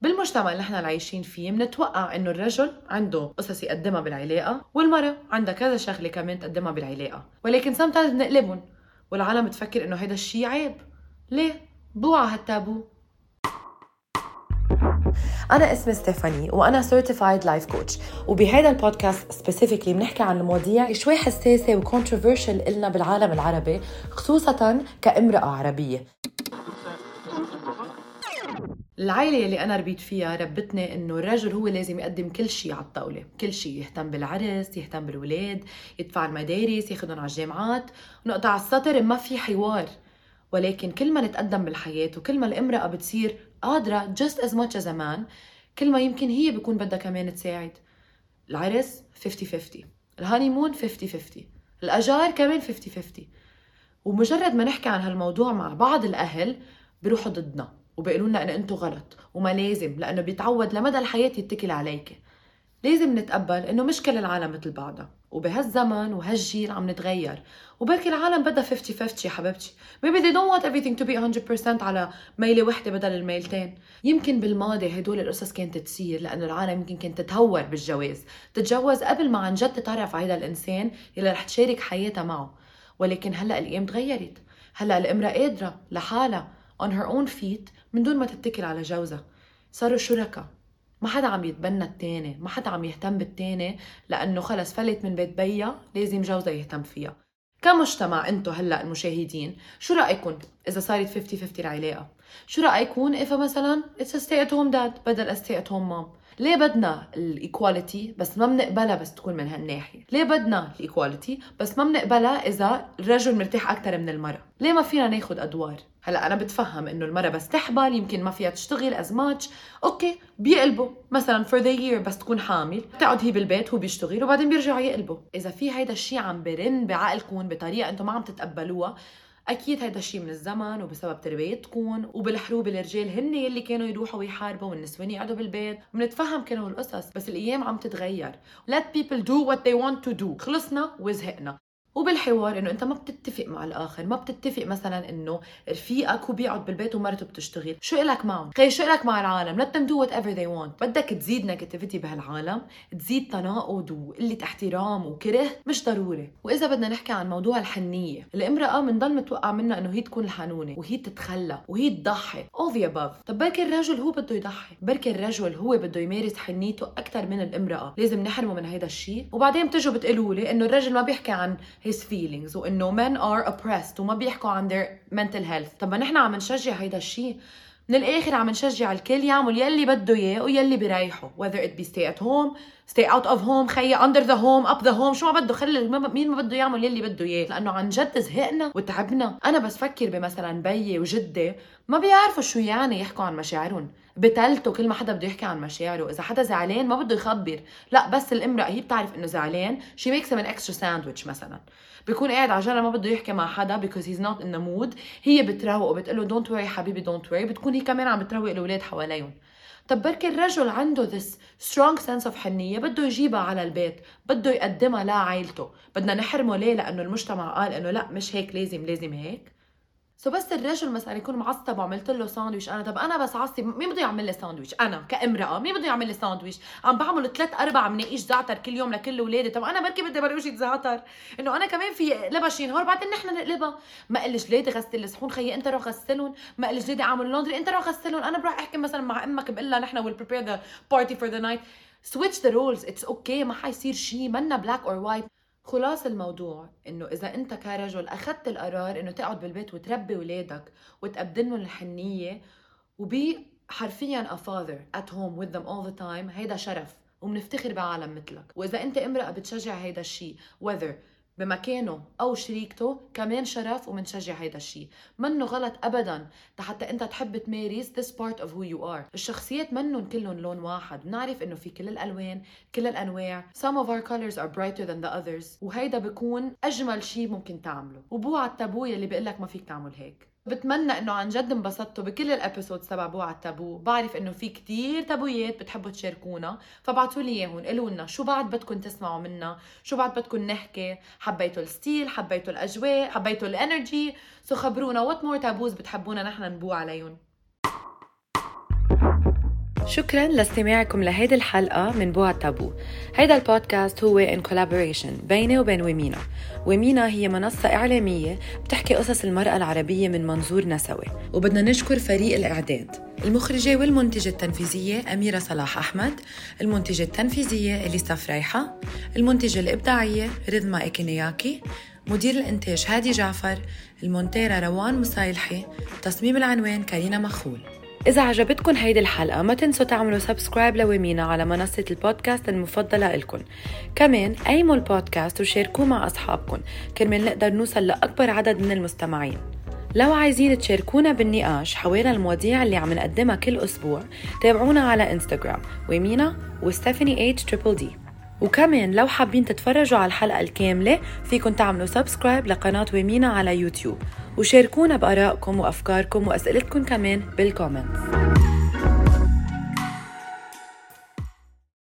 بالمجتمع اللي إحنا عايشين فيه بنتوقع إنه الرجل عنده قصص يقدمها بالعلاقة والمرأة عندها كذا شغلة كمان تقدمها بالعلاقة. ولكن sometimes بنقلبهم والعالم بتفكر إنه هيدا الشيء عيب. ليه؟ بوعى هالتابو. أنا اسمي ستيفاني وأنا certified life coach وبهذا البودكاست specifically بنحكي عن المواضيع شوي حساسة و controversial إلنا بالعالم العربي خصوصا كامرأة عربية. العائلة اللي أنا ربيت فيها ربتني إنه الرجل هو لازم يقدم كل شيء على الطاولة، كل شيء يهتم بالعرس، يهتم بالولاد، يدفع المدارس، ياخذهم على الجامعات، ونقطع السطر ما في حوار، ولكن كل ما نتقدم بالحياة وكل ما الامرأة بتصير قادرة just as much as a man كل ما يمكن هي بيكون بدها كمان تساعد. العرس 50-50 الهانيمون 50-50 الأجار كمان 50-50 ومجرد ما نحكي عن هالموضوع مع بعض الأهل بيروحوا ضدنا. وبيقولوا لنا إن أنتم غلط وما لازم لأنه بيتعود لمدى الحياة يتكل عليك. لازم نتقبل إنه مش كل العالم مثل بعضها وبهالزمن وهالجيل عم نتغير. وبركي العالم بدها 50 50 يا حبيبتي. Maybe they don't want everything to be 100% على ميلة وحدة بدل الميلتين. يمكن بالماضي هدول القصص كانت تصير لأنه العالم يمكن كانت تتهور بالجواز. تتجوز قبل ما عن جد تتعرف على هذا الإنسان اللي رح تشارك حياتها معه. ولكن هلأ الأيام تغيرت. هلأ الإمرأة قادرة لحالها on her own feet من دون ما تتكل على جوزها. صاروا شركاء. ما حدا عم يتبنى التاني ما حدا عم يهتم بالتاني لأنه خلص فلت من بيت بيا لازم جوزها يهتم فيها. كمجتمع انتو هلأ المشاهدين شو رايكم إذا صارت 50 50 العلاقه شو رايكم إذا مثلا it's stay at home dad بدل stay at home mom ليه بدنا ال equality بس ما بنقبلها بس تكون من هالناحية؟ ليه بدنا ال equality بس ما بنقبلها إذا الرجل مرتاح أكثر من المرأة؟ ليه ما فينا ناخذ أدوار؟ هلأ أنا بتفهم إنه المرأة بس تحبل يمكن ما فيها تشتغل as much okay بيقلبوا. مثلا for the year بس تكون حامل. بتقعد هي بالبيت هو بيشتغل وبعدين بيرجعوا يقلبوا. إذا في هيدا الشيء عم برن بعقلكم بطريقة أنتم ما عم تتقبلوها أكيد هذا الشيء من الزمن وبسبب تربيتكم وبالحروب الرجال هن يلي كانوا يروحوا ويحاربوا والنسوان يقعدوا بالبيت. بنتفهم كانوا القصص بس الأيام عم تتغير. Let people do what they want to do. خلصنا وزهقنا. وبالحوار إنه أنت ما بتتفق مع الآخر ما بتتفق مثلا إنه رفيقك هو بيقعد بالبيت ومرته بتشتغل شو إلك معهم؟ خي شو إلك مع العالم؟ Let them do whatever they want. بدك تزيد نيجاتيفيتي بهالعالم تزيد تناقض وقلة احترام وكره مش ضروري. وإذا بدنا نحكي عن موضوع الحنية الامرأة بنضل متوقع منها إنه هي تكون الحنونة وهي تتخلى وهي تضحي all the above. طب بركي الرجل هو بده يضحي؟ بركي الرجل هو بده يمارس حنيته أكثر من الامرأة. لازم نحرمه من هذا الشيء. وبعدين بتجوا بتقولوا لي إنه الرجل ما بيحكي عن his feelings. وانه men are oppressed. وما بيحكوا عن their mental health. طب ما نحن عم نشجع هيدا الشيء. من الآخر عم نشجع الكل يعمل يلي بده إياه ويلي بريحه. Whether it be stay at home stay out of home خيي under the home up the home. شو ما بده خلي مين ما بده يعمل يلي بده إياه. لأنه عن جد زهقنا وتعبنا. أنا بس فكر بمثلا بيي وجدي ما بيعرفوا شو يعني يحكوا عن مشاعرهم. بتلته كل ما حدا بده يحكي عن مشاعره. إذا حدا زعلان ما بده يخبر. لا بس الامرأة هي بتعرف إنه زعلان. she makes him an extra sandwich مثلا. بيكون قاعد على جنب ما بده يحكي مع حدا he's not in the mood. هي بتروق وبتقول له don't worry حبيبي don't worry بتكون هي كمان عم بتروق الأولاد حواليهم. طب بركي الرجل عنده this strong sense of حنية. بده يجيبها على البيت. بده يقدمها لعائلته. بدنا نحرمه ليه؟ لأنه المجتمع قال إنه لا مش هيك لازم لازم هيك. so بس الرجل مثلا يكون معصب وعملت له ساندويش أنا طب أنا بس عصب مين بده يعمل لي ساندويش؟ أنا كامرأة مين بده يعمل لي ساندويش؟ عم بعمل ثلاث أربع مناقيش زعتر كل يوم لكل اولادي طب أنا بركي بدي منقوشة زعتر. إنه أنا كمان فيي اقلبها شي نهار بعدين نحن نقلبها ما إلي جلادي غسل الصحون خيي أنت روح غسلهم. ما إلي جلادي أعمل laundry أنت روح غسلهم. أنا بروح أحكي مثلا مع أمك بقول لها نحن will prepare the party for the night switch the roles it's okay ما حيصير شيء منا black or white خلاص الموضوع إنه إذا أنت كرجل أخذت القرار إنه تقعد بالبيت وتربي ولادك وتقدم لهم الحنية وبي حرفيا a father at home with them all the time هيدا شرف وبنفتخر بعالم مثلك. وإذا أنت امرأة بتشجع هيدا الشيء whether بمكانه أو شريكته كمان شرف ومنشجع هيدا الشيء منه غلط ابدا. حتى أنت تحب تمارس this part of who you are. الشخصيات منهم كلهم لون واحد. بنعرف إنه في كل الألوان كل الأنواع. Some of our colors are brighter than the others. وهيدا بيكون أجمل شيء ممكن تعمله. وبوعى التابو اللي بيقول لك ما فيك تعمل هيك. بتمنى إنه عن جد انبسطتوا بكل ال episodes تبع بوع التابو. بعرف إنه في كتير تابويات بتحبوا تشاركونا. فبعتوا لي إياهم قولوا لنا شو بعد بدكم تسمعوا منا؟ شو بعد بدكم نحكي؟ حبيتوا ال style حبيتوا الأجواء حبيتوا ال energy so خبرونا what more taboos بتحبونا نحن نبوع عليهم. شكرا لاستماعكم لهيدي الحلقة من بوع تابو هيدا البودكاست هو in collaboration بيني وبين Womena. Womena هي منصة إعلامية بتحكي قصص المرأة العربية من منظور نسوي. وبدنا نشكر فريق الإعداد المخرجة والمنتجة التنفيذية أميرة صلاح أحمد المنتجة التنفيذية إليسا فريحة المنتجة الإبداعية رذما إيكينياكي مدير الإنتاج هادي جعفر المونتيرة روان مصايلحي تصميم العنوان كارينا مخول. إذا عجبتكم هيدي الحلقة ما تنسوا تعملوا subscribe ل Womena على منصة البودكاست المفضلة إلكم كمان قيموا البودكاست وشاركوه مع أصحابكم كرمال نقدر نوصل لأكبر عدد من المستمعين. لو عايزين تشاركونا بالنقاش حوالين المواضيع اللي عم نقدمها كل أسبوع تابعونا على إنستغرام Womena و Stephanie H triple D وكمان لو حابين تتفرجوا على الحلقة الكاملة فيكن تعملوا subscribe لقناة Womena على يوتيوب. وشاركونا بآرائكم وأفكاركم وأسئلتكم كمان بال comments